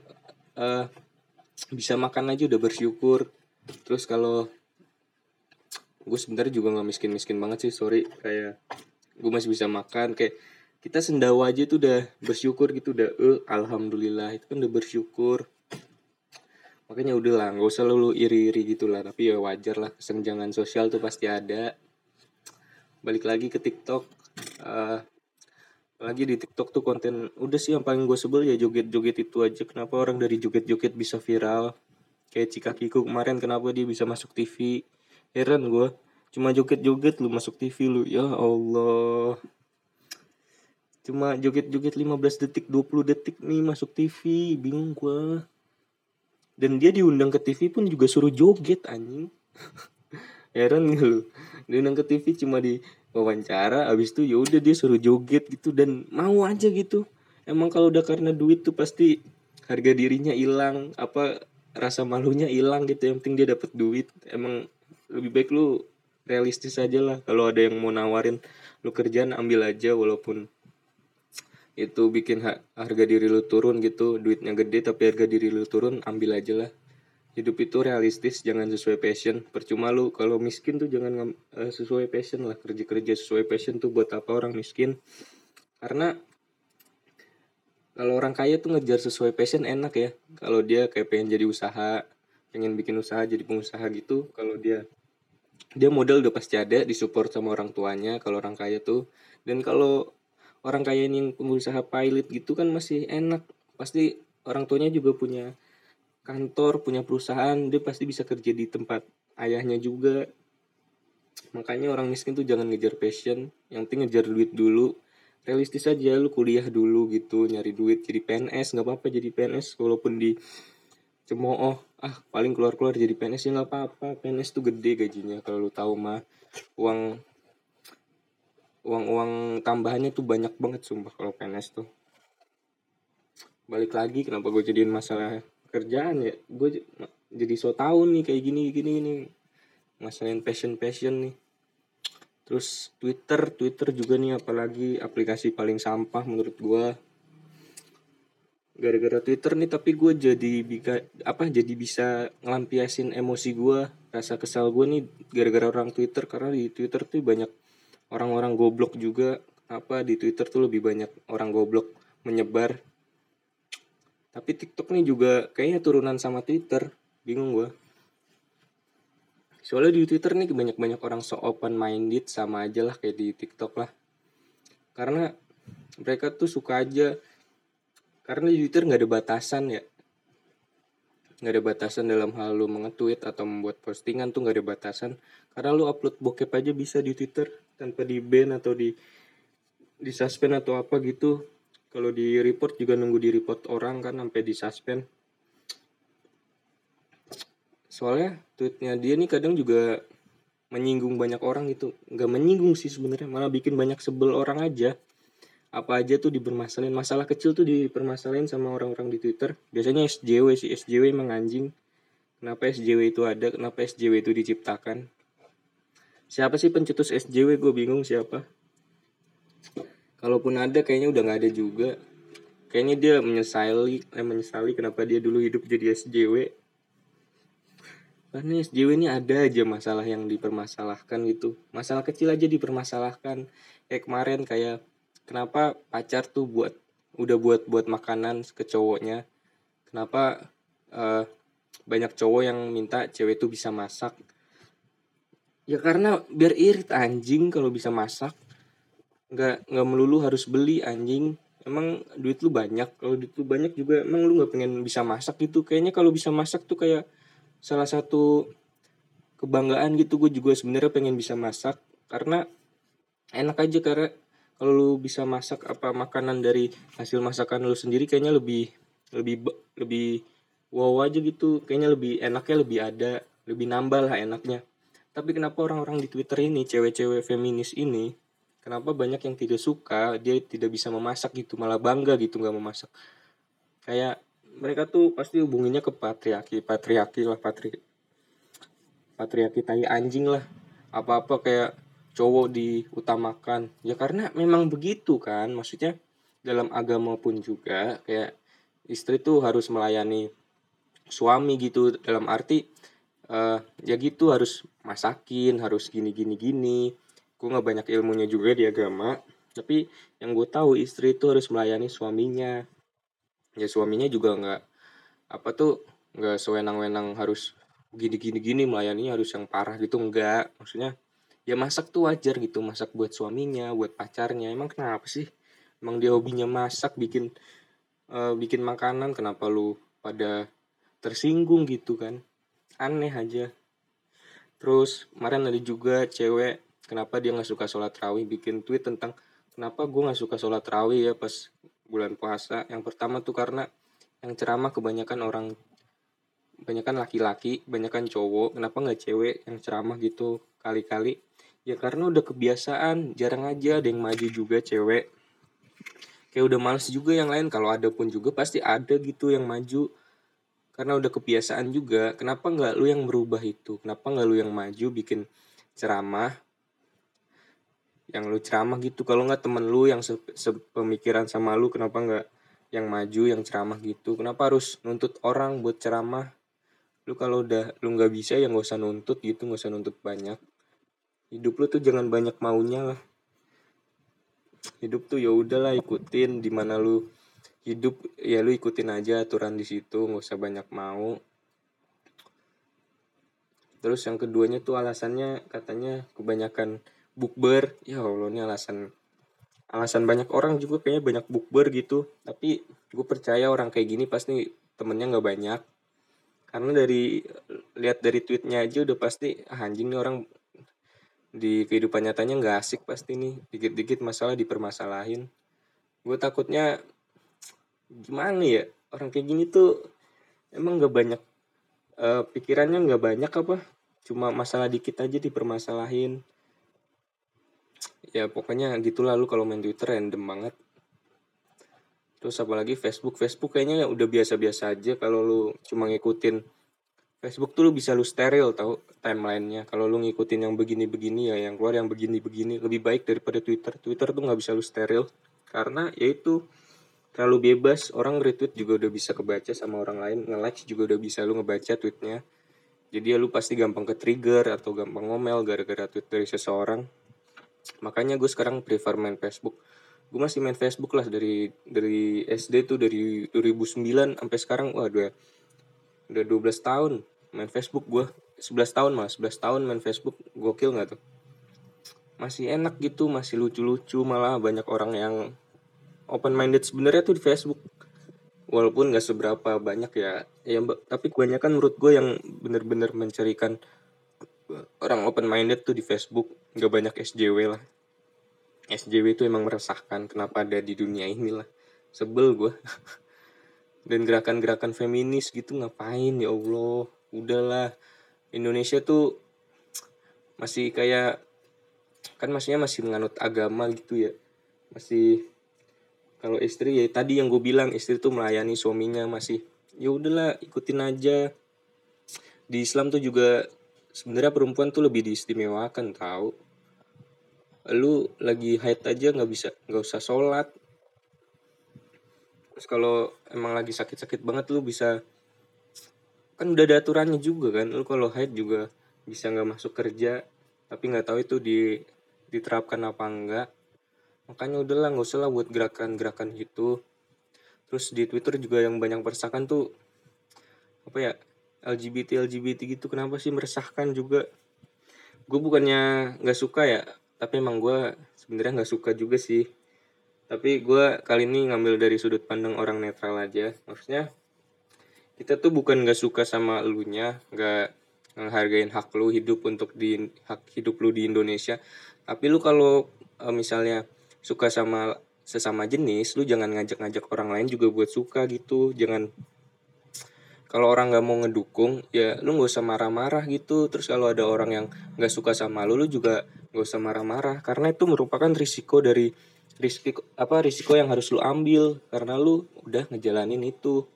uh, bisa makan aja udah bersyukur. Terus kalau gue sebenarnya juga nggak miskin-miskin banget sih sorry. Kayak gue masih bisa makan. Kayak kita sendawa aja tuh udah bersyukur gitu udah eh alhamdulillah itu kan udah bersyukur. Makanya udah lah nggak usah lu iri-iri gitu lah tapi ya wajar lah kesenjangan sosial tuh pasti ada. Balik lagi ke TikTok uh, lagi di TikTok tuh konten udah sih yang paling gue sebel ya joget-joget itu aja. Kenapa orang dari joget-joget bisa viral? Kayak Cikakiku kemarin kenapa dia bisa masuk TV heran gue cuma joget-joget lu masuk TV lu ya Allah. Cuma joget-joget 15 detik 20 detik nih masuk TV bingung gue dan dia diundang ke TV pun juga suruh joget anjing. Heran gak lu? Diundang ke TV cuma di wawancara abis itu ya udah dia suruh joget gitu dan mau aja gitu. Emang kalau udah karena duit tuh pasti harga dirinya hilang apa rasa malunya hilang gitu. Yang penting dia dapat duit. Emang lebih baik lu realistis aja lah. Kalau ada yang mau nawarin lu kerjaan ambil aja walaupun itu bikin harga diri lu turun gitu duitnya gede tapi harga diri lu turun ambil aja lah hidup itu realistis jangan sesuai passion. Percuma lu kalau miskin tuh jangan uh, sesuai passion lah. Kerja kerja sesuai passion tuh buat apa orang miskin? Karena kalau orang kaya tuh ngejar sesuai passion enak ya. Kalau dia kayak pengen jadi usaha pengen bikin usaha jadi pengusaha gitu kalau dia dia modal udah pasti ada disupport sama orang tuanya kalau orang kaya tuh. Dan kalau orang kaya ini pengusaha pilot gitu kan masih enak. Pasti orang tuanya juga punya kantor punya perusahaan dia pasti bisa kerja di tempat ayahnya juga. Makanya orang miskin tuh jangan ngejar passion yang penting ngejar duit dulu. Realistis aja lu kuliah dulu gitu nyari duit jadi PNS nggak apa-apa jadi PNS walaupun di cemooh ah paling keluar keluar jadi PNS ya nggak apa-apa. PNS tuh gede gajinya kalau lu tahu mah. Uang uang uang tambahannya tuh banyak banget sumpah kalau PNS tuh. Balik lagi kenapa gue jadiin masalah kerjaan ya. Gue jadi so tau nih kayak gini gini nih masalahin passion passion nih. Terus Twitter Twitter juga nih apalagi aplikasi paling sampah menurut gue gara-gara Twitter nih tapi gue jadi bisa apa jadi bisa ngelampiasin emosi gue rasa kesal gue nih gara-gara orang Twitter. Karena di Twitter tuh banyak orang-orang goblok juga. Apa di Twitter tuh lebih banyak orang goblok menyebar tapi TikTok nih juga kayaknya turunan sama Twitter. Bingung gue. Soalnya di Twitter nih banyak-banyak orang so open minded sama aja lah kayak di TikTok lah. Karena mereka tuh suka aja karena di Twitter nggak ada batasan ya nggak ada batasan dalam hal lu mengetweet atau membuat postingan tuh nggak ada batasan karena lu upload bokep aja bisa di Twitter tanpa di ban atau di di suspend atau apa gitu kalau di report juga nunggu di report orang kan sampai di suspend. Soalnya tweetnya dia nih kadang juga menyinggung banyak orang gitu. Nggak menyinggung sih sebenarnya malah bikin banyak sebel orang aja. Apa aja tuh dipermasalahin. Masalah kecil tuh dipermasalahin sama orang-orang di Twitter. Biasanya SJW sih. SJW emang anjing. Kenapa SJW itu ada? Kenapa SJW itu diciptakan? Siapa sih pencetus SJW gue bingung siapa kalaupun ada kayaknya udah nggak ada juga. Kayaknya dia menyesali eh, menyesali kenapa dia dulu hidup jadi SJW karena SJW ini ada aja masalah yang dipermasalahkan gitu. Masalah kecil aja dipermasalahkan. Kayak kemarin kayak kenapa pacar tuh buat udah buat buat makanan ke cowoknya? Kenapa uh, banyak cowok yang minta cewek tuh bisa masak? Ya karena biar irit anjing kalau bisa masak nggak nggak melulu harus beli anjing. Emang duit lu banyak. Kalau duit lu banyak juga emang lu nggak pengen bisa masak gitu. Kayaknya kalau bisa masak tuh kayak salah satu kebanggaan gitu. Gue juga sebenarnya pengen bisa masak. Karena enak aja karena kalau lu bisa masak apa makanan dari hasil masakan lu sendiri kayaknya lebih lebih lebih wow aja gitu. Kayaknya lebih enaknya lebih ada lebih nambah lah enaknya. Tapi kenapa orang-orang di Twitter ini cewek-cewek feminis ini kenapa banyak yang tidak suka dia tidak bisa memasak gitu malah bangga gitu nggak memasak? Kayak mereka tuh pasti hubunginya ke patriarki patriarki lah patri patriarki tai anjing lah. Apa apa kayak cowok diutamakan. Ya karena memang begitu kan maksudnya dalam agama pun juga kayak istri tuh harus melayani suami gitu dalam arti uh, ya gitu harus masakin harus gini gini gini gue nggak banyak ilmunya juga di agama tapi yang gue tahu istri itu harus melayani suaminya. Ya suaminya juga nggak apa tuh nggak sewenang-wenang harus gini gini gini melayani harus yang parah gitu enggak maksudnya ya masak tuh wajar gitu masak buat suaminya buat pacarnya. Emang kenapa sih? Emang dia hobinya masak bikin uh, bikin makanan kenapa lu pada tersinggung gitu kan? Aneh aja. Terus kemarin ada juga cewek kenapa dia nggak suka sholat rawih bikin tweet tentang kenapa gue nggak suka sholat rawih ya pas bulan puasa? Yang pertama tuh karena yang ceramah kebanyakan orang kebanyakan laki-laki kebanyakan cowok. Kenapa nggak cewek yang ceramah gitu kali-kali? Ya karena udah kebiasaan jarang aja ada yang maju juga cewek. Kayak udah males juga yang lain. Kalau ada pun juga pasti ada gitu yang maju. Karena udah kebiasaan juga. Kenapa nggak lu yang merubah itu? Kenapa nggak lu yang maju bikin ceramah yang lu ceramah gitu. Kalau nggak temen lu yang sepemikiran sama lu kenapa nggak yang maju yang ceramah gitu? Kenapa harus nuntut orang buat ceramah? Lu kalau udah lu nggak bisa ya nggak usah nuntut gitu nggak usah nuntut banyak. Hidup lu tuh jangan banyak maunya lah. Hidup tuh ya udahlah ikutin di mana lu hidup ya lu ikutin aja aturan di situ nggak usah banyak mau. Terus yang keduanya tuh alasannya katanya kebanyakan bukber. Ya allah ini alasan alasan banyak orang juga kayaknya banyak bukber gitu. Tapi gue percaya orang kayak gini pasti temennya nggak banyak. Karena dari lihat dari tweetnya aja udah pasti ah, anjing nih orang di kehidupan nyatanya nggak asik pasti nih. Dikit-dikit masalah dipermasalahin. Gue takutnya gimana ya orang kayak gini tuh emang nggak banyak uh, pikirannya nggak banyak apa cuma masalah dikit aja dipermasalahin ya pokoknya gitu lah lu kalau main Twitter random banget. Terus apalagi Facebook. Facebook kayaknya ya udah biasa-biasa aja kalau lu cuma ngikutin Facebook tuh lu bisa lu steril tau timelinenya. Kalau lu ngikutin yang begini-begini ya yang keluar yang begini-begini lebih baik daripada Twitter. Twitter tuh nggak bisa lu steril karena yaitu terlalu bebas. Orang retweet juga udah bisa kebaca sama orang lain nge-like juga udah bisa lu ngebaca tweetnya. Jadi ya lu pasti gampang ke trigger atau gampang ngomel gara-gara tweet dari seseorang makanya gue sekarang prefer main Facebook. Gue masih main Facebook lah dari dari SD tuh dari 2009 sampai sekarang. Wah udah udah 12 tahun main Facebook gue 11 tahun malah 11 tahun main Facebook. Gokil nggak tuh? Masih enak gitu masih lucu-lucu malah banyak orang yang open minded sebenarnya tuh di Facebook. Walaupun gak seberapa banyak ya. Ya tapi kebanyakan menurut gue yang bener-bener mencarikan orang open minded tuh di Facebook. Nggak banyak SJW lah. SJW itu emang meresahkan kenapa ada di dunia ini lah sebel gue dan gerakan-gerakan feminis gitu ngapain? Ya Allah udahlah. Indonesia tuh masih kayak kan maksudnya masih menganut agama gitu ya. Masih kalau istri ya tadi yang gue bilang istri tuh melayani suaminya masih ya udahlah ikutin aja. Di Islam tuh juga sebenarnya perempuan tuh lebih diistimewakan tahu lu lagi haid aja nggak bisa nggak usah sholat. Terus kalau emang lagi sakit-sakit banget lu bisa kan udah ada aturannya juga kan lu kalau haid juga bisa nggak masuk kerja tapi nggak tahu itu di diterapkan apa enggak makanya udahlah nggak usah lah buat gerakan-gerakan gitu. Terus di Twitter juga yang banyak persakan tuh apa ya LGBT LGBT gitu kenapa sih meresahkan juga? Gue bukannya nggak suka ya tapi emang gue sebenarnya nggak suka juga sih. Tapi gue kali ini ngambil dari sudut pandang orang netral aja. Maksudnya kita tuh bukan nggak suka sama elunya nggak ngehargain hak lu hidup untuk di hak hidup lu di Indonesia. Tapi lu kalau e, misalnya suka sama sesama jenis lu jangan ngajak-ngajak orang lain juga buat suka gitu. Jangan kalau orang nggak mau ngedukung ya lu nggak usah marah-marah gitu. Terus kalau ada orang yang nggak suka sama lu lu juga nggak usah marah-marah. Karena itu merupakan risiko dari risiko apa risiko yang harus lu ambil. Karena lu udah ngejalanin itu.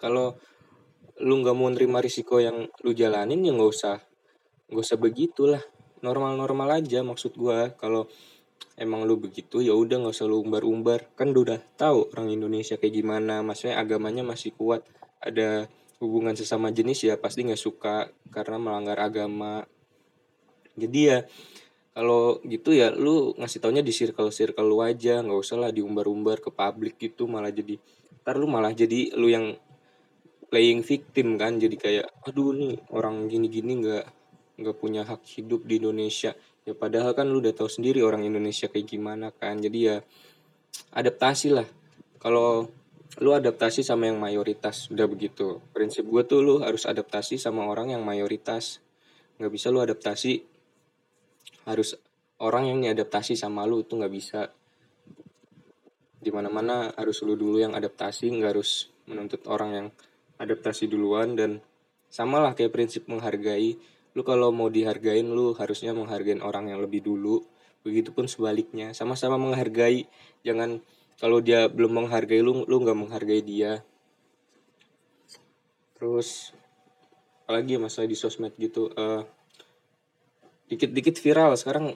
Kalau lu nggak mau nerima risiko yang lu jalanin ya nggak usah nggak usah begitulah. Normal-normal aja maksud gua. Kalau emang lu begitu ya udah nggak usah lu umbar-umbar. Kan udah tahu orang Indonesia kayak gimana maksudnya agamanya masih kuat ada hubungan sesama jenis ya pasti nggak suka karena melanggar agama. Jadi ya kalau gitu ya lu ngasih taunya di circle circle lu aja nggak usah lah diumbar-umbar ke publik gitu malah jadi ntar lu malah jadi lu yang playing victim kan jadi kayak aduh nih orang gini-gini nggak nggak punya hak hidup di Indonesia. Ya padahal kan lu udah tahu sendiri orang Indonesia kayak gimana kan jadi ya adaptasi lah. Kalau lu adaptasi sama yang mayoritas udah begitu. Prinsip gue tuh lu harus adaptasi sama orang yang mayoritas. Nggak bisa lu adaptasi harus orang yang adaptasi sama lu tuh nggak bisa. Di mana mana harus lu dulu yang adaptasi nggak harus menuntut orang yang adaptasi duluan. Dan sama lah kayak prinsip menghargai. Lu kalau mau dihargain lu harusnya menghargai orang yang lebih dulu. Begitupun sebaliknya. Sama-sama menghargai. Jangan kalau dia belum menghargai lu lu nggak menghargai dia. Terus apalagi ya masalah di sosmed gitu uh, dikit-dikit viral. Sekarang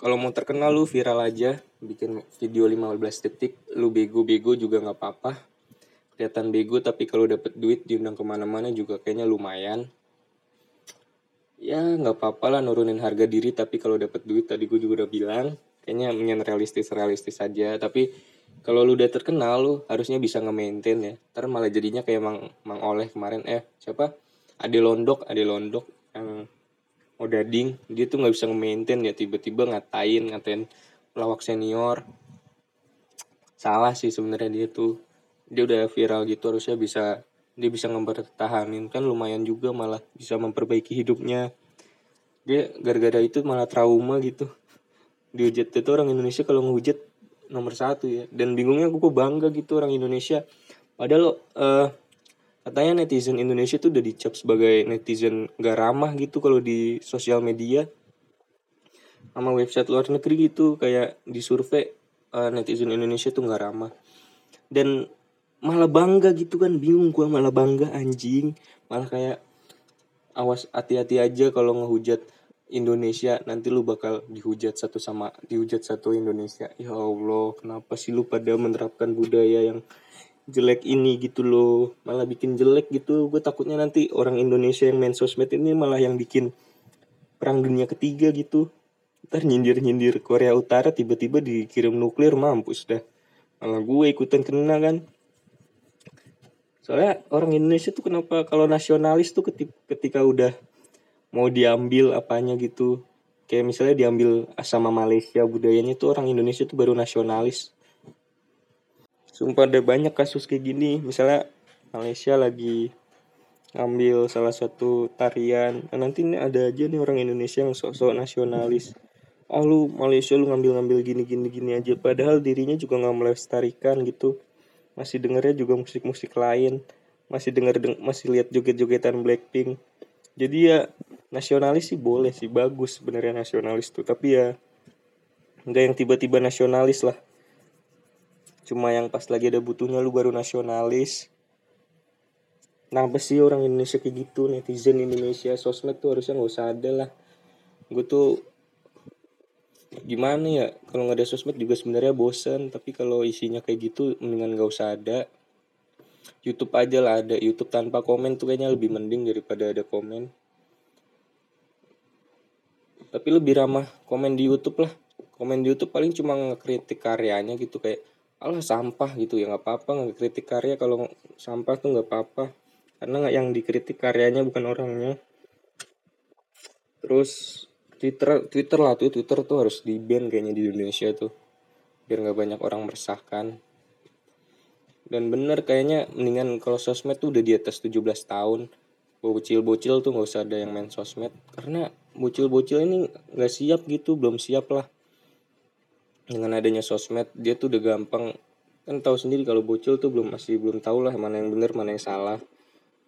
kalau mau terkenal lu viral aja. Bikin video 15 detik lu bego-bego juga nggak apa-apa. Kelihatan bego tapi kalau dapet duit diundang ke mana-mana juga kayaknya lumayan. Ya nggak apa-apa lah nurunin harga diri tapi kalau dapet duit tadi gue juga udah bilang kayaknya menyen realistis realistis aja. Tapi kalau lu udah terkenal lu harusnya bisa nge-maintain ya. Ntar malah jadinya kayak mang mang oleh kemarin. Eh siapa? Ade Londok Ade Londok yang Odading dia tuh nggak bisa nge-maintain ya. Tiba-tiba ngatain ngatain pelawak senior. Salah sih sebenarnya dia tuh. Dia udah viral gitu harusnya bisa dia bisa mempertahanin kan lumayan juga malah bisa memperbaiki hidupnya. Dia gara-gara itu malah trauma gitu. Dihujat itu orang Indonesia kalau ngehujat nomor satu ya. Dan bingungnya gue bangga gitu orang Indonesia. Padahal uh, katanya netizen Indonesia tuh udah dicap sebagai netizen gak ramah gitu kalau di sosial media. Sama website luar negeri gitu kayak di survei uh, netizen Indonesia tuh gak ramah. Dan malah bangga gitu kan bingung gua malah bangga anjing. Malah kayak awas hati-hati aja kalau ngehujat Indonesia nanti lu bakal dihujat satu sama dihujat satu Indonesia. Ya Allah kenapa sih lu pada menerapkan budaya yang jelek ini gitu loh? Malah bikin jelek gitu. Gue takutnya nanti orang Indonesia yang main sosmed ini malah yang bikin perang dunia ketiga gitu. Ntar nyindir nyindir Korea Utara tiba-tiba dikirim nuklir mampus dah. Malah gue ikutan kena kan. Soalnya orang Indonesia tuh kenapa kalau nasionalis tuh ketika, ketika udah mau diambil apanya gitu kayak misalnya diambil sama Malaysia budayanya tuh orang Indonesia tuh baru nasionalis Sumpah ada banyak kasus kayak gini. Misalnya Malaysia lagi ngambil salah satu tarian. Nah, nanti ini ada aja nih orang Indonesia yang sok-sok nasionalis. Ah lu Malaysia lu ngambil-ngambil gini-gini gini aja. Padahal dirinya juga nggak melestarikan gitu. Masih dengernya juga musik-musik lain. Masih denger deng masih lihat joget-jogetan Blackpink. Jadi ya nasionalis sih boleh sih bagus sebenarnya nasionalis tuh. Tapi ya nggak yang tiba-tiba nasionalis lah. Cuma yang pas lagi ada butuhnya lu baru nasionalis. Kenapa sih orang Indonesia kayak gitu? Netizen Indonesia sosmed tuh harusnya nggak usah ada lah. Gue tuh gimana ya? Kalau nggak ada sosmed juga sebenarnya bosan tapi kalau isinya kayak gitu mendingan nggak usah ada. YouTube aja lah ada. YouTube tanpa komen tuh kayaknya lebih mending daripada ada komen tapi lebih ramah komen di YouTube lah. Komen di YouTube paling cuma ngekritik karyanya gitu kayak alah sampah gitu. Ya nggak apa-apa nggak kritik karya kalau sampah tuh nggak apa-apa. Karena yang dikritik karyanya bukan orangnya. Terus Twitter Twitter lah tuh Twitter tuh harus di ban kayaknya di Indonesia tuh. Biar nggak banyak orang meresahkan. Dan bener kayaknya mendingan kalau sosmed tuh udah di atas 17 tahun bocil-bocil tuh nggak usah ada yang main sosmed. Karena bocil-bocil ini nggak siap gitu belum siap lah. Dengan adanya sosmed dia tuh udah gampang. Kan tahu sendiri kalau bocil tuh belum masih belum tahu lah mana yang benar mana yang salah.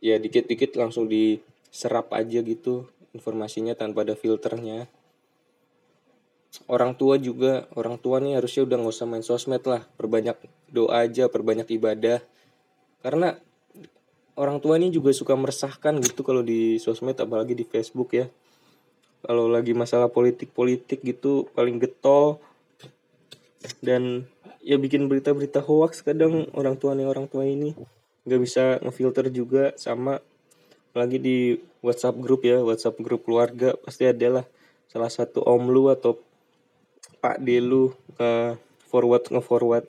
Ya dikit-dikit langsung diserap aja gitu informasinya tanpa ada filternya. Orang tua juga orang tua nih harusnya udah nggak usah main sosmed lah. Perbanyak doa aja perbanyak ibadah. Karena orang tua ini juga suka meresahkan gitu kalau di sosmed apalagi di Facebook ya. Kalau lagi masalah politik politik gitu paling getol. Dan ya bikin berita-berita hoax kadang orang tua nih orang tua ini. Nggak bisa ngefilter juga sama lagi di WhatsApp grup ya WhatsApp grup keluarga pasti ada lah. Salah satu om lu atau pak D lu ke forward nge-forward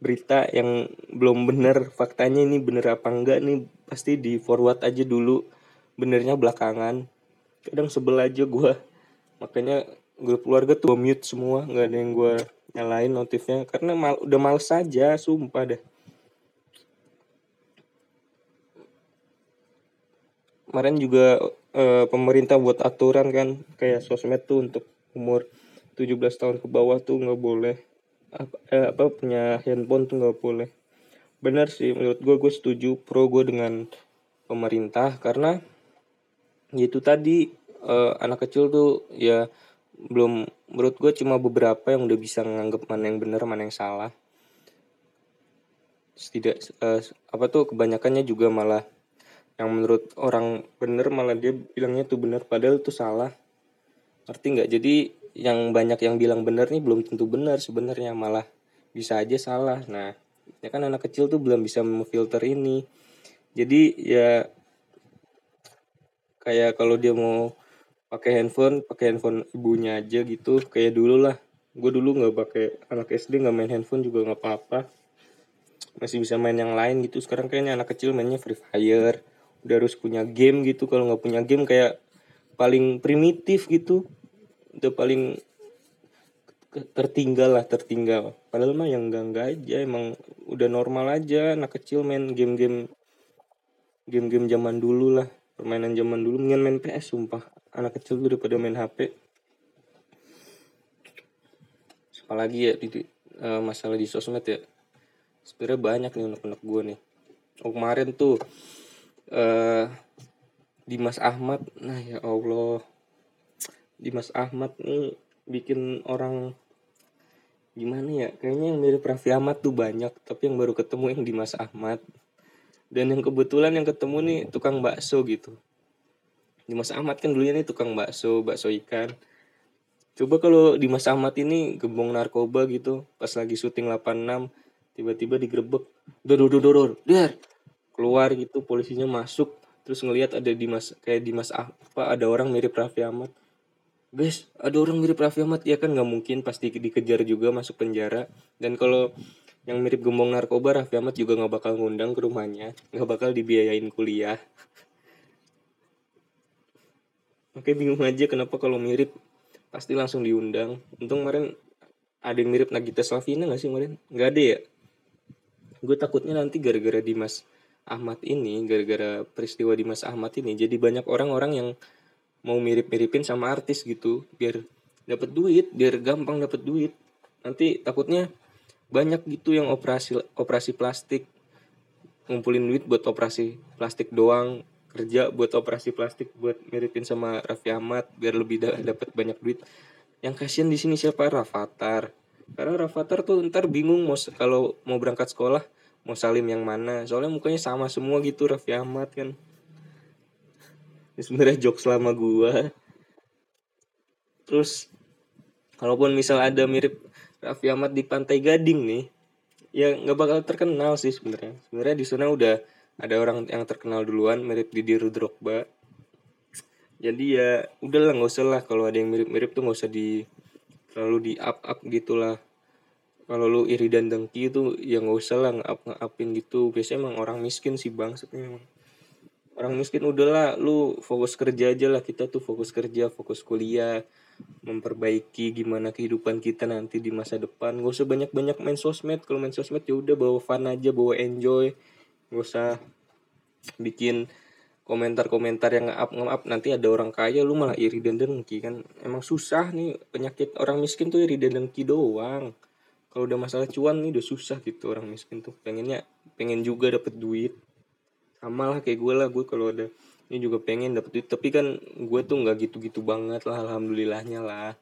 berita yang belum bener. Faktanya ini bener apa enggak nih pasti di forward aja dulu. Benernya belakangan. Kadang sebel aja gue makanya grup keluarga tuh mute semua. Nggak ada yang gue nyalain notifnya. Karena mal, udah males saja sumpah deh. Kemarin juga e, pemerintah buat aturan kan. Kayak sosmed tuh untuk umur 17 tahun ke bawah tuh nggak boleh apa, eh, apa punya handphone tuh nggak boleh. Benar sih menurut gue gue setuju pro gue dengan pemerintah karena ya itu tadi e, anak kecil tuh ya belum menurut gue cuma beberapa yang udah bisa nganggap mana yang benar mana yang salah. Tidak uh, apa tuh kebanyakannya juga malah yang menurut orang bener malah dia bilangnya tuh benar padahal itu salah. Ngerti nggak? Jadi yang banyak yang bilang benar nih belum tentu benar sebenarnya malah bisa aja salah. Nah ya kan anak kecil tuh belum bisa memfilter ini. Jadi ya kayak kalau dia mau pakai handphone pakai handphone ibunya aja gitu. Kayak dulu lah gue dulu nggak pakai anak SD nggak main handphone juga nggak apa-apa. Masih bisa main yang lain gitu. Sekarang kayaknya anak kecil mainnya free fire. Udah harus punya game gitu. Kalau nggak punya game kayak paling primitif gitu udah paling tertinggal lah tertinggal. Padahal mah yang enggak enggak aja emang udah normal aja anak kecil main game-game game-game zaman dulu lah. Permainan zaman dulu mendingan main PS sumpah. Anak kecil tuh daripada main HP apalagi ya di, uh, masalah di sosmed ya? Sebenarnya banyak nih anak-anak gue nih. Oh, kemarin tuh uh, Dimas Ahmad. Nah ya Allah Dimas Ahmad nih bikin orang gimana ya? Kayaknya yang mirip Raffi Ahmad tuh banyak tapi yang baru ketemu yang Dimas Ahmad. Dan yang kebetulan yang ketemu nih tukang bakso gitu. Dimas Ahmad kan dulunya nih tukang bakso bakso ikan. Coba kalau Dimas Ahmad ini gembong narkoba gitu pas lagi syuting 86 tiba-tiba digerebek dor dor dor keluar gitu polisinya masuk. Terus ngelihat ada Dimas kayak Dimas apa ada orang mirip Raffi Ahmad guys ada orang mirip Raffi Ahmad ya kan nggak mungkin pasti dikejar juga masuk penjara dan kalau yang mirip gembong narkoba Raffi Ahmad juga nggak bakal ngundang ke rumahnya nggak bakal dibiayain kuliah Oke bingung aja kenapa kalau mirip pasti langsung diundang. Untung kemarin ada yang mirip Nagita Slavina gak sih kemarin? Nggak ada ya? gue takutnya nanti gara-gara Dimas Ahmad ini gara-gara peristiwa Dimas Ahmad ini jadi banyak orang-orang yang mau mirip-miripin sama artis gitu biar dapat duit biar gampang dapat duit. Nanti takutnya banyak gitu yang operasi operasi plastik. Ngumpulin duit buat operasi plastik doang kerja buat operasi plastik buat miripin sama Raffi Ahmad biar lebih dapat banyak duit. Yang kasihan di sini siapa? Rafathar. Karena Rafathar tuh ntar bingung mau kalau mau berangkat sekolah mau salim yang mana. Soalnya mukanya sama semua gitu Raffi Ahmad kan ini sebenarnya jokes lama gua. Terus kalaupun misal ada mirip Raffi Ahmad di Pantai Gading nih ya nggak bakal terkenal sih sebenarnya. Sebenarnya di sana udah ada orang yang terkenal duluan mirip Didi Rudrokba jadi ya udahlah nggak usah lah. Kalau ada yang mirip-mirip tuh nggak usah di terlalu di up up gitulah. Kalau lu iri dan dengki itu ya nggak usah lah ngap ngapin gitu. Biasanya emang orang miskin sih bang sebenarnya orang miskin udahlah lu fokus kerja aja lah kita tuh fokus kerja fokus kuliah memperbaiki gimana kehidupan kita nanti di masa depan. Gak usah banyak banyak main sosmed kalau main sosmed ya udah bawa fun aja bawa enjoy gak usah bikin komentar-komentar yang ngap ngap nanti ada orang kaya lu malah iri dan dengki kan? Emang susah nih penyakit orang miskin tuh iri dan dengki doang. Kalau udah masalah cuan nih udah susah gitu orang miskin tuh. Pengennya pengen juga dapet duit sama lah kayak gue lah gue kalau ada ini juga pengen dapet duit. Tapi kan gue tuh nggak gitu-gitu banget lah alhamdulillahnya lah.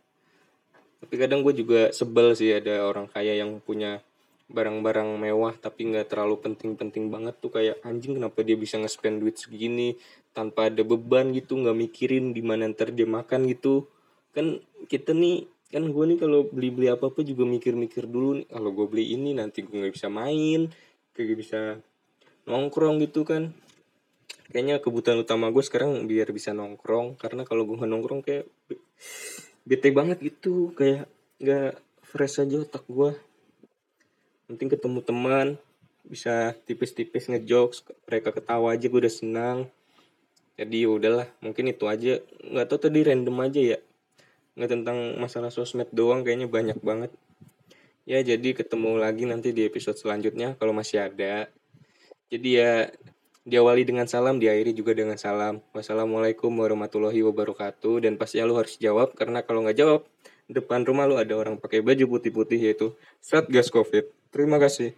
Tapi kadang gue juga sebel sih ada orang kaya yang punya barang-barang mewah tapi nggak terlalu penting-penting banget tuh. Kayak anjing kenapa dia bisa nge-spend duit segini tanpa ada beban gitu nggak mikirin di mana ntar dia makan gitu? Kan kita nih kan gue nih kalau beli beli apa apa juga mikir-mikir dulu nih kalau gue beli ini nanti gue nggak bisa main kayak bisa nongkrong gitu kan. Kayaknya kebutuhan utama gue sekarang biar bisa nongkrong karena kalau gue nongkrong kayak bete banget gitu kayak nggak fresh aja otak gue penting ketemu teman bisa tipis-tipis ngejokes mereka ketawa aja gue udah senang. Jadi ya udahlah mungkin itu aja. Nggak tahu tadi random aja ya. Nggak tentang masalah sosmed doang kayaknya banyak banget. Ya jadi ketemu lagi nanti di episode selanjutnya kalau masih ada jadi ya diawali dengan salam diakhiri juga dengan salam wassalamualaikum warahmatullahi wabarakatuh dan pastinya lu harus jawab karena kalau nggak jawab depan rumah lu ada orang pakai baju putih-putih yaitu Satgas Covid. Terima kasih.